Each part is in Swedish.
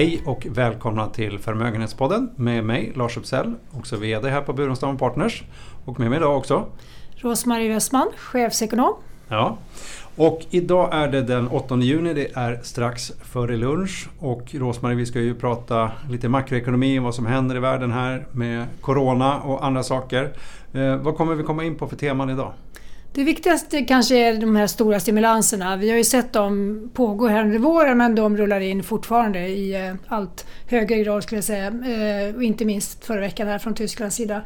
Hej och välkomna till Förmögenhetspodden med mig Lars Uppsell, också VD här på Burenstam Partners. Och med mig idag också Rosmarie Westman, chefsekonom. Ja, och idag är det den 8 juni, det är strax före lunch. Och Rosmarie, vi ska ju prata lite makroekonomi, vad som händer i världen här med Corona och andra saker. Eh, vad kommer vi komma in på för teman idag? Det viktigaste kanske är de här stora stimulanserna. Vi har ju sett dem pågå här under våren men de rullar in fortfarande i eh, allt högre grad skulle jag säga. Eh, och inte minst förra veckan här från Tysklands sida.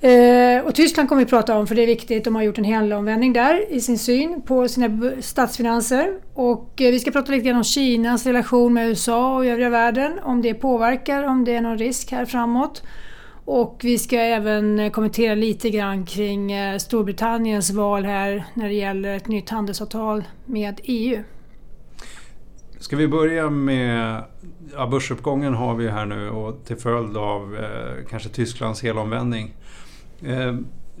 Eh, och Tyskland kommer vi prata om för det är viktigt. De har gjort en helomvändning där i sin syn på sina statsfinanser. Och vi ska prata lite grann om Kinas relation med USA och övriga världen. Om det påverkar, om det är någon risk här framåt. Och vi ska även kommentera lite grann kring eh, Storbritanniens val här när det gäller ett nytt handelsavtal med EU. Ska vi börja med ja, börsuppgången har vi här nu och till följd av eh, kanske Tysklands helomvändning. Eh,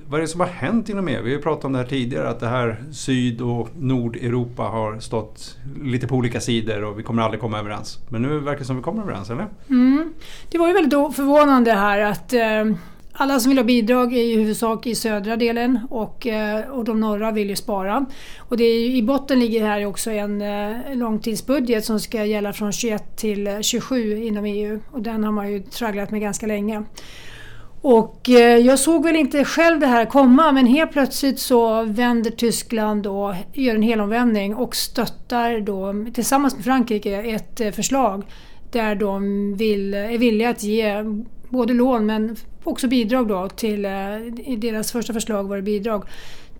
vad är det som har hänt inom EU? Vi har ju pratat om det här tidigare att det här Syd och Nordeuropa har stått lite på olika sidor och vi kommer aldrig komma överens. Men nu verkar det som vi kommer överens, eller? Mm. Det var ju väldigt förvånande här att eh, alla som vill ha bidrag är i huvudsak i södra delen och, eh, och de norra vill ju spara. Och det är, I botten ligger här också en eh, långtidsbudget som ska gälla från 21 till 27 inom EU och den har man ju tragglat med ganska länge. Och eh, jag såg väl inte själv det här komma men helt plötsligt så vänder Tyskland och gör en helomvändning och stöttar då tillsammans med Frankrike ett eh, förslag där de vill, är villiga att ge både lån men också bidrag då till, eh, i deras första förslag var det bidrag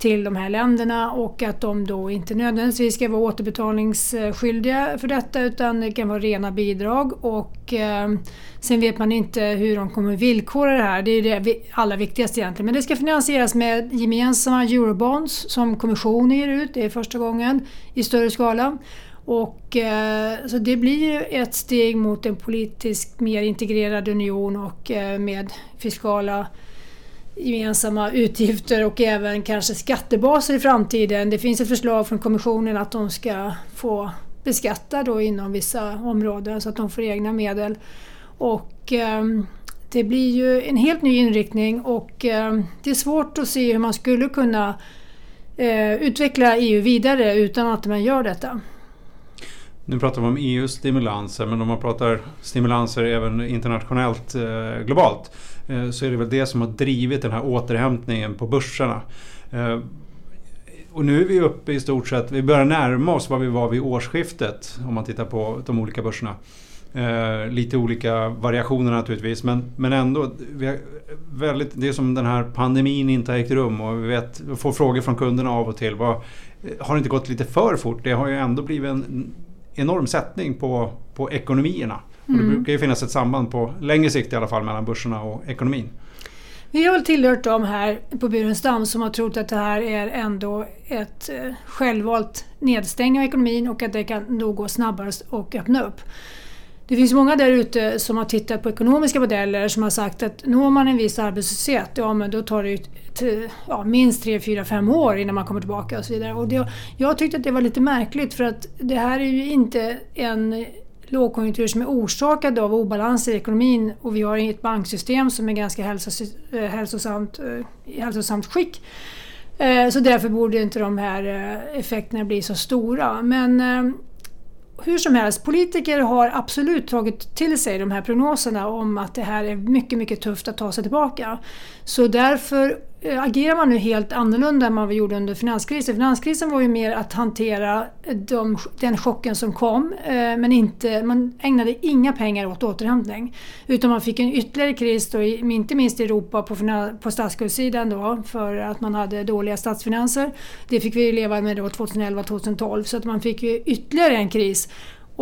till de här länderna och att de då inte nödvändigtvis ska vara återbetalningsskyldiga för detta utan det kan vara rena bidrag och eh, sen vet man inte hur de kommer villkora det här. Det är det allra viktigaste egentligen. Men det ska finansieras med gemensamma eurobonds som kommissionen ger ut, det är första gången i större skala. Och, eh, så det blir ett steg mot en politiskt mer integrerad union och eh, med fiskala gemensamma utgifter och även kanske skattebaser i framtiden. Det finns ett förslag från Kommissionen att de ska få beskatta då inom vissa områden så att de får egna medel. Och eh, det blir ju en helt ny inriktning och eh, det är svårt att se hur man skulle kunna eh, utveckla EU vidare utan att man gör detta. Nu pratar vi om EUs stimulanser men om man pratar stimulanser även internationellt, eh, globalt, eh, Eh, så är det väl det som har drivit den här återhämtningen på börserna. Eh, och nu är vi uppe i stort sett, vi börjar närma oss vad vi var vid årsskiftet om man tittar på de olika börserna. Eh, lite olika variationer naturligtvis men, men ändå. Vi har väldigt, det är som den här pandemin inte har ägt rum och vi vet, får frågor från kunderna av och till. Vad, eh, har det inte gått lite för fort? Det har ju ändå blivit en enorm sättning på, på ekonomierna. Mm. Och det brukar ju finnas ett samband på längre sikt i alla fall mellan börserna och ekonomin. Vi har väl tillhört dem här på Burenstam som har trott att det här är ändå ett eh, självvalt nedstängning av ekonomin och att det kan nog gå snabbare och öppna upp. Det finns många där ute som har tittat på ekonomiska modeller som har sagt att når man en viss arbetslöshet, ja men då tar det ja, minst 3, 4, 5 år innan man kommer tillbaka och så vidare. Och det, jag tyckte att det var lite märkligt för att det här är ju inte en lågkonjunktur som är orsakad av obalanser i ekonomin och vi har ett banksystem som är ganska hälsos, eh, hälsosamt, eh, hälsosamt skick. Eh, så därför borde inte de här effekterna bli så stora. Men hur som helst, politiker har absolut tagit till sig de här prognoserna om att det här är mycket, mycket tufft att ta sig tillbaka. Så därför Eh, agerar man nu helt annorlunda än man gjorde under finanskrisen. Finanskrisen var ju mer att hantera eh, de, den chocken som kom eh, men inte, man ägnade inga pengar åt återhämtning. Utan man fick en ytterligare kris, då, inte minst i Europa på, på statsskuldssidan då, för att man hade dåliga statsfinanser. Det fick vi leva med 2011-2012 så att man fick ju ytterligare en kris.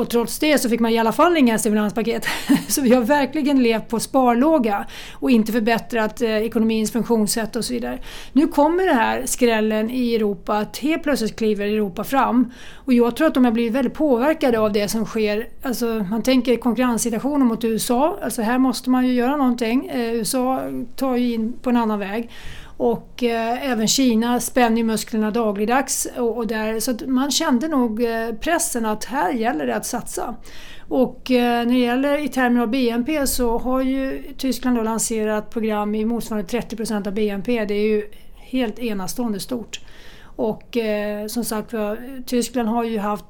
Och trots det så fick man i alla fall inga stimulanspaket. Så vi har verkligen levt på sparlåga och inte förbättrat eh, ekonomins funktionssätt och så vidare. Nu kommer den här skrällen i Europa att helt plötsligt kliver Europa fram. Och jag tror att de har blivit väldigt påverkade av det som sker. Alltså, man tänker konkurrenssituationen mot USA. Alltså här måste man ju göra någonting. Eh, USA tar ju in på en annan väg. Och eh, även Kina spänner musklerna dagligdags. Och, och där, så man kände nog eh, pressen att här gäller det att satsa. Och eh, när det gäller i termer av BNP så har ju Tyskland då lanserat program i motsvarande 30 procent av BNP. Det är ju helt enastående stort. Och eh, som sagt Tyskland har ju haft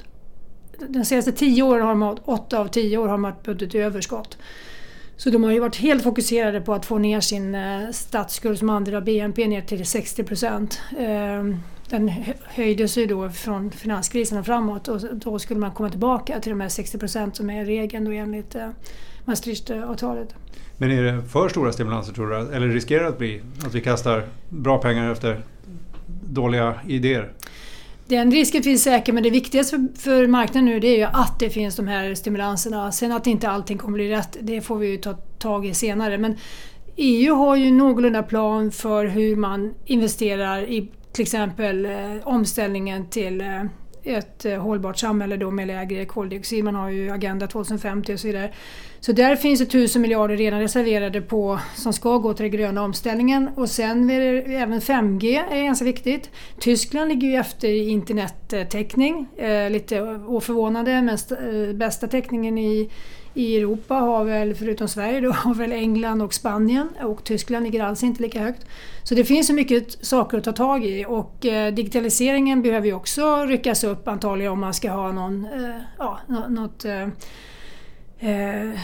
de senaste tio åren har de haft åtta av tio år har de haft budgetöverskott. Så de har ju varit helt fokuserade på att få ner sin eh, statsskuld som andel av BNP ner till 60 procent. Ehm, den höjdes ju då från finanskrisen och framåt och då skulle man komma tillbaka till de här 60 procent som är regeln då enligt eh, Maastrichtavtalet. Men är det för stora stimulanser tror du? Eller riskerar det att bli att vi kastar bra pengar efter dåliga idéer? Den risken finns säkert men det viktigaste för, för marknaden nu det är ju att det finns de här stimulanserna. Sen att inte allting kommer bli rätt, det får vi ju ta tag i senare. Men EU har ju någorlunda plan för hur man investerar i till exempel eh, omställningen till eh, ett eh, hållbart samhälle då med lägre koldioxid. Man har ju Agenda 2050 och så vidare. Så där finns det tusen miljarder redan reserverade på som ska gå till den gröna omställningen. Och sen är det även 5G är ganska viktigt. Tyskland ligger ju efter i internettäckning. Eh, lite oförvånande men st- eh, bästa täckningen i i Europa har väl, förutom Sverige, då, har väl England och Spanien och Tyskland ligger alls inte lika högt. Så det finns så mycket saker att ta tag i och eh, digitaliseringen behöver ju också ryckas upp antagligen om man ska ha någon, eh, ja, något eh, eh,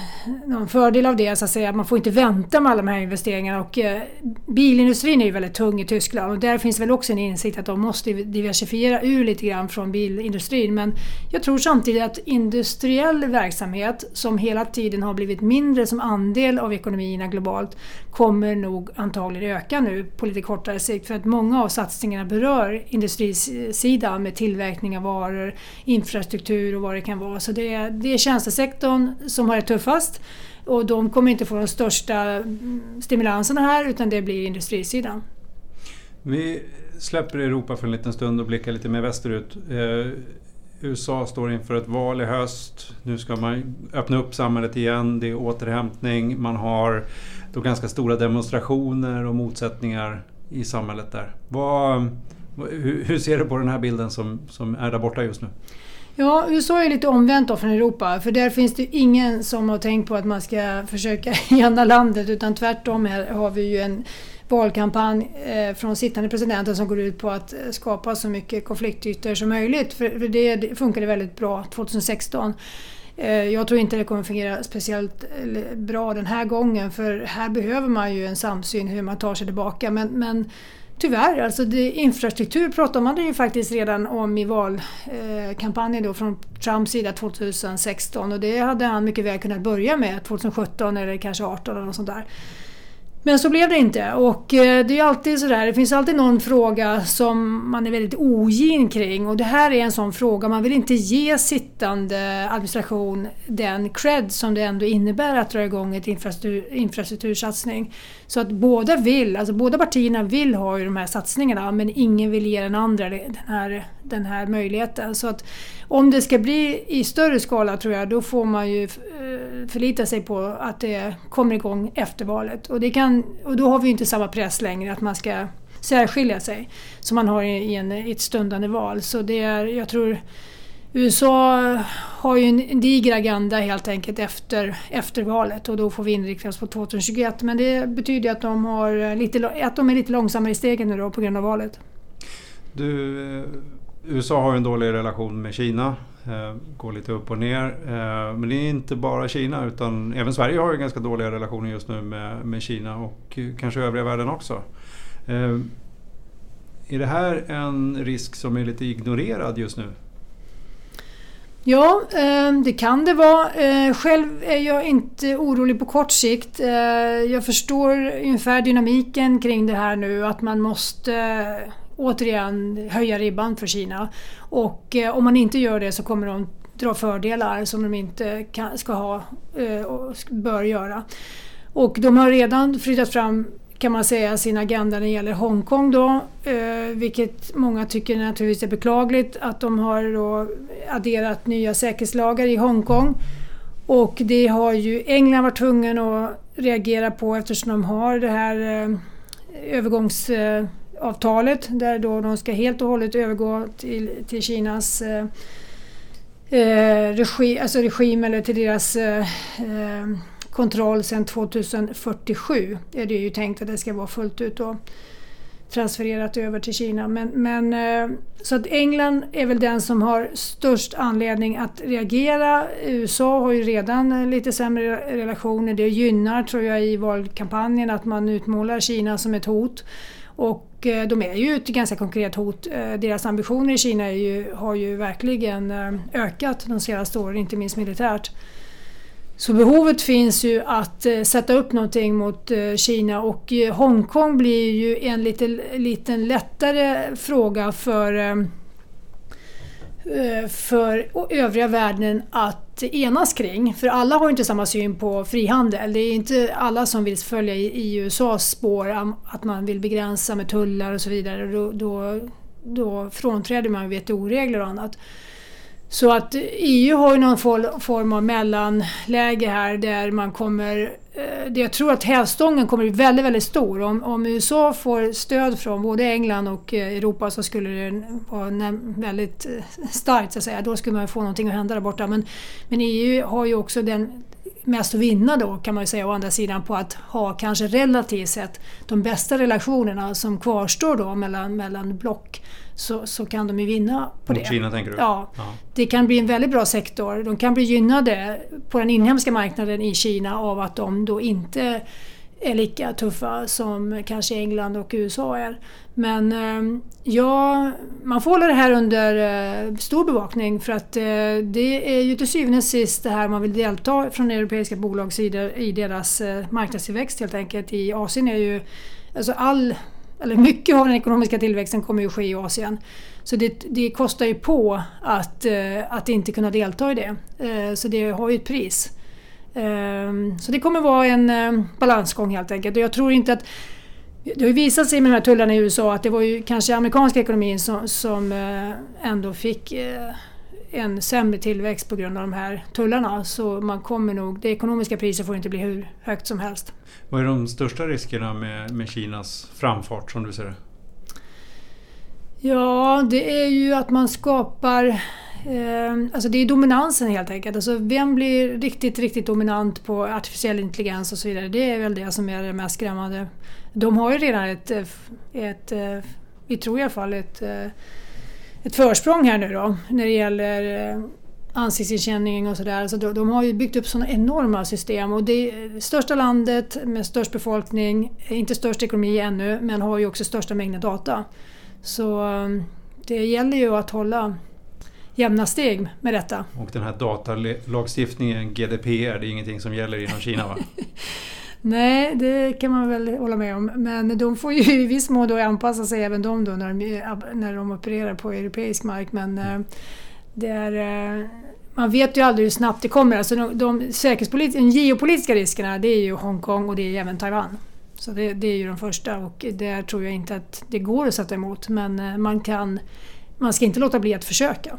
någon fördel av det så att säga. Man får inte vänta med alla de här investeringarna. Och, eh, bilindustrin är ju väldigt tung i Tyskland och där finns väl också en insikt att de måste diversifiera ur lite grann från bilindustrin. Men jag tror samtidigt att industriell verksamhet som hela tiden har blivit mindre som andel av ekonomierna globalt kommer nog antagligen öka nu på lite kortare sikt för att många av satsningarna berör industrisidan med tillverkning av varor, infrastruktur och vad det kan vara. Så det är, det är tjänstesektorn som har det tuffast och de kommer inte få de största mm, stimulanserna här utan det blir industrisidan. Vi släpper Europa för en liten stund och blickar lite mer västerut. Eh, USA står inför ett val i höst. Nu ska man öppna upp samhället igen. Det är återhämtning. Man har då ganska stora demonstrationer och motsättningar i samhället där. Vad, hur, hur, ser du på den här bilden som, som är där borta just nu? Ja, USA är lite omvänt då från Europa för där finns det ingen som har tänkt på att man ska försöka ena landet utan tvärtom här har vi ju en valkampanj eh, från sittande presidenten som går ut på att skapa så mycket konfliktytor som möjligt. För det funkade väldigt bra 2016. Eh, jag tror inte det kommer fungera speciellt bra den här gången för här behöver man ju en samsyn hur man tar sig tillbaka. Men, men tyvärr, alltså det, infrastruktur pratade man ju faktiskt redan om i valkampanjen då från Trumps sida 2016 och det hade han mycket väl kunnat börja med 2017 eller kanske 2018 eller något sånt där. Men så blev det inte och eh, det är alltid sådär, det finns alltid någon fråga som man är väldigt ogin kring och det här är en sån fråga. Man vill inte ge sittande administration den cred som det ändå innebär att dra igång ett infrastruktur, infrastruktursatsning. Så att båda vill, alltså båda partierna vill ha ju de här satsningarna men ingen vill ge den andra den här, den här möjligheten. Så att om det ska bli i större skala tror jag, då får man ju eh, förlita sig på att det kommer igång efter valet. Och, det kan, och då har vi inte samma press längre att man ska särskilja sig som man har i, en, i ett stundande val. Så det är, jag tror USA har ju en diger agenda helt enkelt efter, efter valet och då får vi inrikta oss på 2021. Men det betyder att de, har lite, att de är lite långsammare i stegen nu då på grund av valet. Du, eh, USA har en dålig relation med Kina, eh, går lite upp och ner. Eh, men det är inte bara Kina utan även Sverige har ju ganska dåliga relationer just nu med, med Kina och kanske övriga världen också. Eh, är det här en risk som är lite ignorerad just nu? Ja, det kan det vara. Själv är jag inte orolig på kort sikt. Jag förstår ungefär dynamiken kring det här nu, att man måste återigen höja ribban för Kina. Och eh, om man inte gör det så kommer de dra fördelar som de inte kan, ska ha eh, och bör göra. Och de har redan flyttat fram kan man säga sin agenda när det gäller Hongkong då, eh, vilket många tycker naturligtvis är beklagligt att de har då adderat nya säkerhetslagar i Hongkong. Och det har ju England varit tvungen att reagera på eftersom de har det här eh, övergångs eh, avtalet där då de ska helt och hållet övergå till, till Kinas eh, eh regi, alltså regim eller till deras eh, eh kontroll sedan 2047 är det ju tänkt att det ska vara fullt ut då transfererat över till Kina. Men, men, eh, så att England är väl den som har störst anledning att reagera. USA har ju redan lite sämre relationer. Det gynnar tror jag i valkampanjen att man utmålar Kina som ett hot. Och eh, de är ju ett ganska konkret hot. Eh, deras ambitioner i Kina ju, har ju verkligen eh, ökat de senaste åren, inte minst militärt. Så behovet finns ju att sätta upp någonting mot Kina och Hongkong blir ju en lite, liten lättare fråga för, för övriga världen att enas kring. För alla har inte samma syn på frihandel. Det är inte alla som vill följa i USAs spår att man vill begränsa med tullar och så vidare. Då, då, då frånträder man WTO-regler och annat. Så att EU har ju någon form av mellanläge här där man kommer... Eh, jag tror att hävstången kommer bli väldigt, väldigt stor. Om, om USA får stöd från både England och eh, Europa så skulle det vara väldigt eh, starkt så att säga. Då skulle man få någonting att hända där borta. Men, men EU har ju också den mest att vinna då kan man ju säga å andra sidan på att ha kanske relativt sett de bästa relationerna som kvarstår då mellan, mellan block så, så kan de ju vinna på Mot det. Kina tänker du? Ja, ja. Det kan bli en väldigt bra sektor. De kan bli gynnade på den inhemska marknaden i Kina av att de då inte är lika tuffa som kanske England och USA är. Men eh, ja, man får hålla det här under eh, stor bevakning för att eh, det är ju till syvende och sist det här man vill delta från europeiska bolags sida i deras marknadstillväxt helt enkelt. I Asien är ju alltså all eller mycket av den ekonomiska tillväxten kommer ju ske i Asien. Så det, det kostar ju på att, att inte kunna delta i det. Så det har ju ett pris. Eh, så det kommer vara en balansgång helt enkelt. Och jag tror inte att det har ju visat sig med de här tullarna i USA att det var ju kanske amerikanska ekonomin som, som ändå fick en sämre tillväxt på grund av de här tullarna. Så man kommer nog, det ekonomiska priset får inte bli hur högt som helst. Vad är de största riskerna med, med Kinas framfart som du ser det? Ja, det är ju att man skapar eh, Ehm, alltså det är dominansen helt enkelt. Alltså vem blir riktigt, riktigt dominant på artificiell intelligens och så vidare. Det är väl det som är det mest skrämmande. De har ju redan ett, eh, ett eh, vi tror i alla fall ett, eh, ett försprång här nu då när det gäller ansiktsigenkänning och sådär. Så de, har ju byggt upp sådana enorma system och det är största landet med störst befolkning, inte störst ekonomi ännu, men har ju också största mängden data. Så ehm, det gäller ju att hålla jämna steg med detta. Och den här datalagstiftningen, GDPR, det är ingenting som gäller inom Kina va? Nej, det kan man väl hålla med om. Men de får ju i viss mån då anpassa sig även de då när de, när de opererar på europeisk mark. Men mm. det är, eh, man vet ju aldrig hur snabbt det kommer. Alltså de, de säkerhetspolitiska, geopolitiska riskerna det är ju Hongkong och det är även Taiwan. Så det, det, är ju de första och där tror jag inte att det går att sätta emot. Men eh, man, kan, man ska inte låta bli att försöka.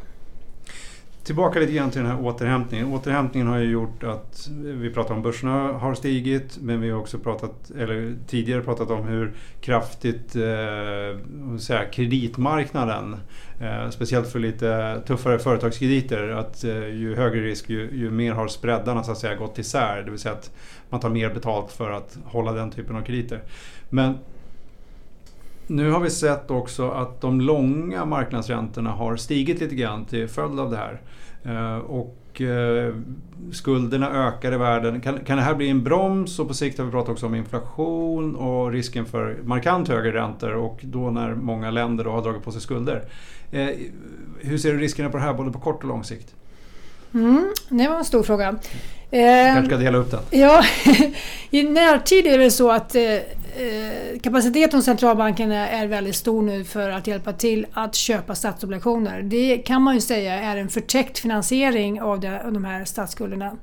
Tillbaka lite grann till den här återhämtningen. Återhämtningen har ju gjort att vi pratar om börserna har stigit men vi har också pratat, eller tidigare pratat om hur kraftigt eh, säga, kreditmarknaden, eh, speciellt för lite tuffare företagskrediter, att eh, ju högre risk ju, ju, mer har spreadarna så att säga gått isär. Det vill säga att man tar mer betalt för att hålla den typen av krediter. Men nu har vi sett också att de långa marknadsräntorna har stigit lite grann till följd av det här. Eh, och eh, skulderna ökar i världen. Kan, kan det här bli en broms? Och på sikt har vi pratat också om inflation och risken för markant högre räntor och då när många länder har dragit på sig skulder. Eh, hur ser du riskerna på det här både på kort och lång sikt? Mm, det var en stor fråga. Eh, kanske ska dela upp den? Ja, i närtid är det så att eh, eh, kapaciteten hos centralbanken är väldigt stor nu för att hjälpa till att köpa statsobligationer. Det kan man ju säga är en förtäckt finansiering av, det, av de här statsskulderna.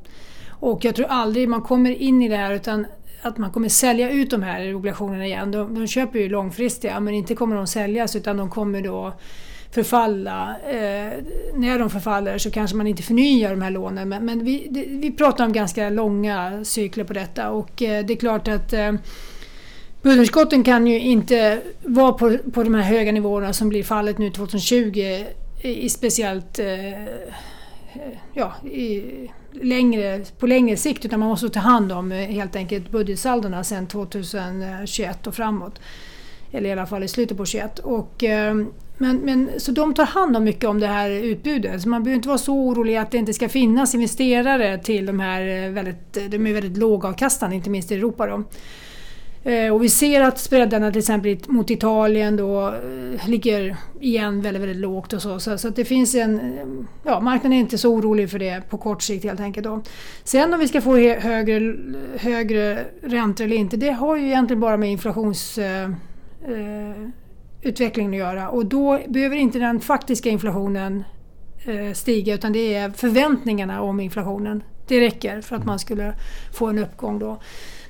Och jag tror aldrig man kommer in i det här utan att man kommer sälja ut de här obligationerna igen. De, de köper ju långfristiga men inte kommer de säljas utan de kommer då förfalla. Eh, när de förfaller så kanske man inte förnyar de här lånen men, men vi, det, vi pratar om ganska långa cykler på detta och eh, det är klart att eh, Budgetunderskotten kan ju inte vara på, på de här höga nivåerna som blir fallet nu 2020 i speciellt eh, ja, i längre, på längre sikt utan man måste ta hand om eh, helt enkelt budgetsaldona sedan 2021 och framåt. Eller i alla fall i slutet på 2021. Och, eh, men, men, så de tar hand om mycket om det här utbudet. Så man behöver inte vara så orolig att det inte ska finnas investerare till de här eh, väldigt, de är väldigt lågavkastande, inte minst i Europa. Då. Eh, och vi ser att spreadarna till exempel mot Italien då eh, ligger igen väldigt, väldigt lågt och så. Så, så att det finns en... Eh, ja, marknaden är inte så orolig för det på kort sikt helt enkelt. Då. Sen om vi ska få högre, högre räntor eller inte, det har ju egentligen bara med inflationsutvecklingen eh, att göra. Och då behöver inte den faktiska inflationen stiga utan det är förväntningarna om inflationen. Det räcker för att man skulle få en uppgång då.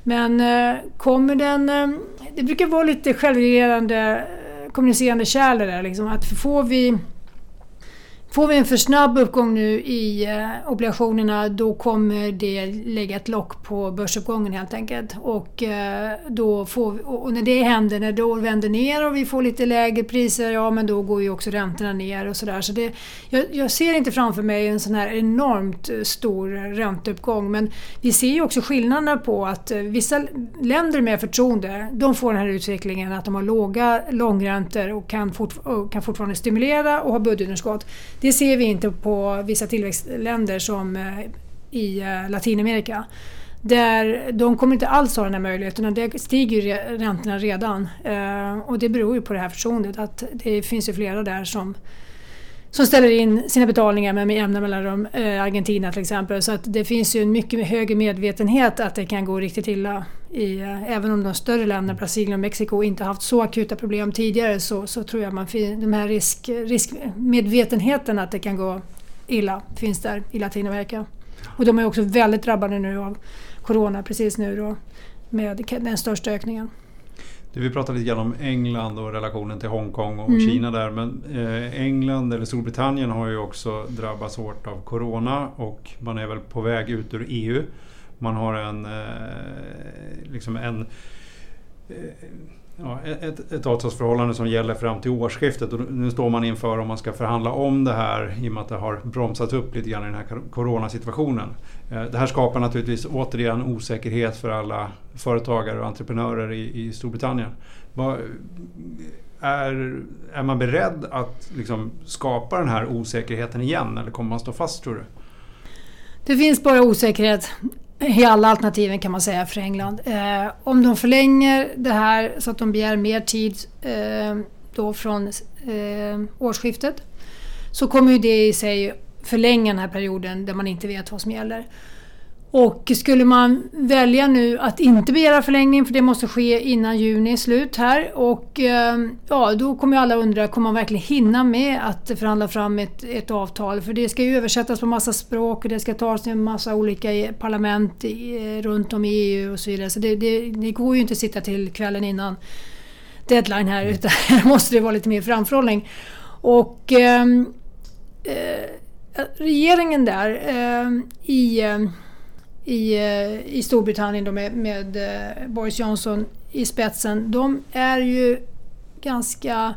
Men eh, kommer den... Eh, det brukar vara lite självreglerande eh, kommunicerande kärl där. Liksom, att får vi Får vi en för snabb uppgång nu i eh, obligationerna då kommer det lägga ett lock på börsuppgången helt enkelt. Och, eh, då får, och när det händer, när då vänder ner och vi får lite lägre priser, ja men då går ju också räntorna ner och sådär. Så det, jag, jag, ser inte framför mig en sån här enormt eh, stor ränteuppgång men vi ser ju också skillnaderna på att vissa länder med förtroende de får den här utvecklingen att de har låga långräntor och kan, fort, och kan fortfarande stimulera och ha budgetunderskott. Det ser vi inte på vissa tillväxtländer som eh, i eh, Latinamerika. Där de kommer inte alls ha den här möjligheten. Där stiger ju räntorna redan. Eh, och det beror ju på det här förtroendet. Att det finns ju flera där som som ställer in sina betalningar med jämna mellanrum. Eh, Argentina till exempel. Så att det finns ju en mycket högre medvetenhet att det kan gå riktigt illa. I, eh, även om de större länderna, Brasilien och Mexiko, inte haft så akuta problem tidigare så, så tror jag man den här risk, riskmedvetenheten att det kan gå illa finns där i Latinamerika. Och de är också väldigt drabbade nu av Corona precis nu då med den största ökningen. Vi pratade lite grann om England och relationen till Hongkong och mm. Kina där. Men eh, England eller Storbritannien har ju också drabbats hårt av Corona och man är väl på väg ut ur EU. Man har en, eh, liksom en eh, ja, ett, ett avtalsförhållande som gäller fram till årsskiftet och nu står man inför om man ska förhandla om det här i och med att det har bromsat upp lite grann i den här coronasituationen. Eh, det här skapar naturligtvis återigen osäkerhet för alla företagare och entreprenörer i, i Storbritannien. Är, är man beredd att liksom skapa den här osäkerheten igen eller kommer man stå fast tror du? Det finns bara osäkerhet i alla alternativen kan man säga för England. Eh, om de förlänger det här så att de begär mer tid eh, då från eh, årsskiftet så kommer ju det i sig förlänga den här perioden där man inte vet vad som gäller. Och skulle man välja nu att inte begära förlängning, för det måste ske innan juni är slut här, och ehm, ja, då kommer alla undra, kommer man verkligen hinna med att förhandla fram ett, ett avtal? För det ska ju översättas på massa språk och det ska tas en massa olika parlament runt om i EU och så vidare. Så det, det, det går ju inte att sitta till kvällen innan deadline här, utan här måste det vara lite mer framförhållning. Och eh, regeringen där eh, i i, eh, i Storbritannien då med, med eh, Boris Johnson i spetsen, de är ju ganska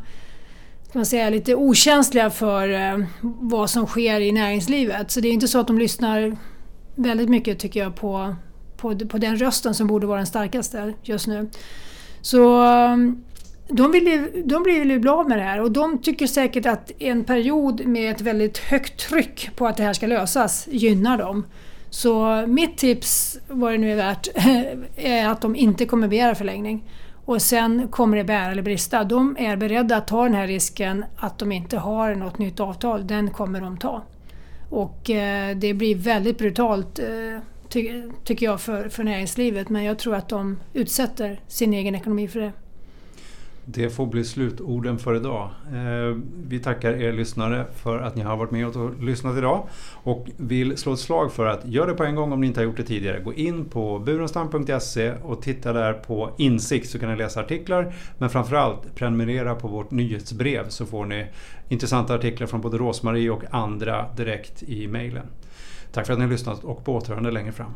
kan man säga, lite okänsliga för eh, vad som sker i näringslivet. Så det är inte så att de lyssnar väldigt mycket tycker jag på, på, på den rösten som borde vara den starkaste just nu. Så de, vill, de blir ju bli av med det här och de tycker säkert att en period med ett väldigt högt tryck på att det här ska lösas gynnar dem. Så mitt tips, vad det nu är värt, är att de inte kommer begära förlängning. Och sen kommer det bära eller brista. De är beredda att ta den här risken att de inte har något nytt avtal. Den kommer de ta. Och eh, det blir väldigt brutalt eh, ty tycker jag för, för näringslivet men jag tror att de utsätter sin egen ekonomi för det. Det får bli slutorden för idag. Eh, vi tackar er lyssnare för att ni har varit med och lyssnat idag. Och vill slå ett slag för att gör det på en gång om ni inte har gjort det tidigare. Gå in på burenstam.se och titta där på insikt så kan ni läsa artiklar. Men framförallt prenumerera på vårt nyhetsbrev så får ni intressanta artiklar från både Rosmarie och andra direkt i mejlen. Tack för att ni har lyssnat och på återhörande längre fram.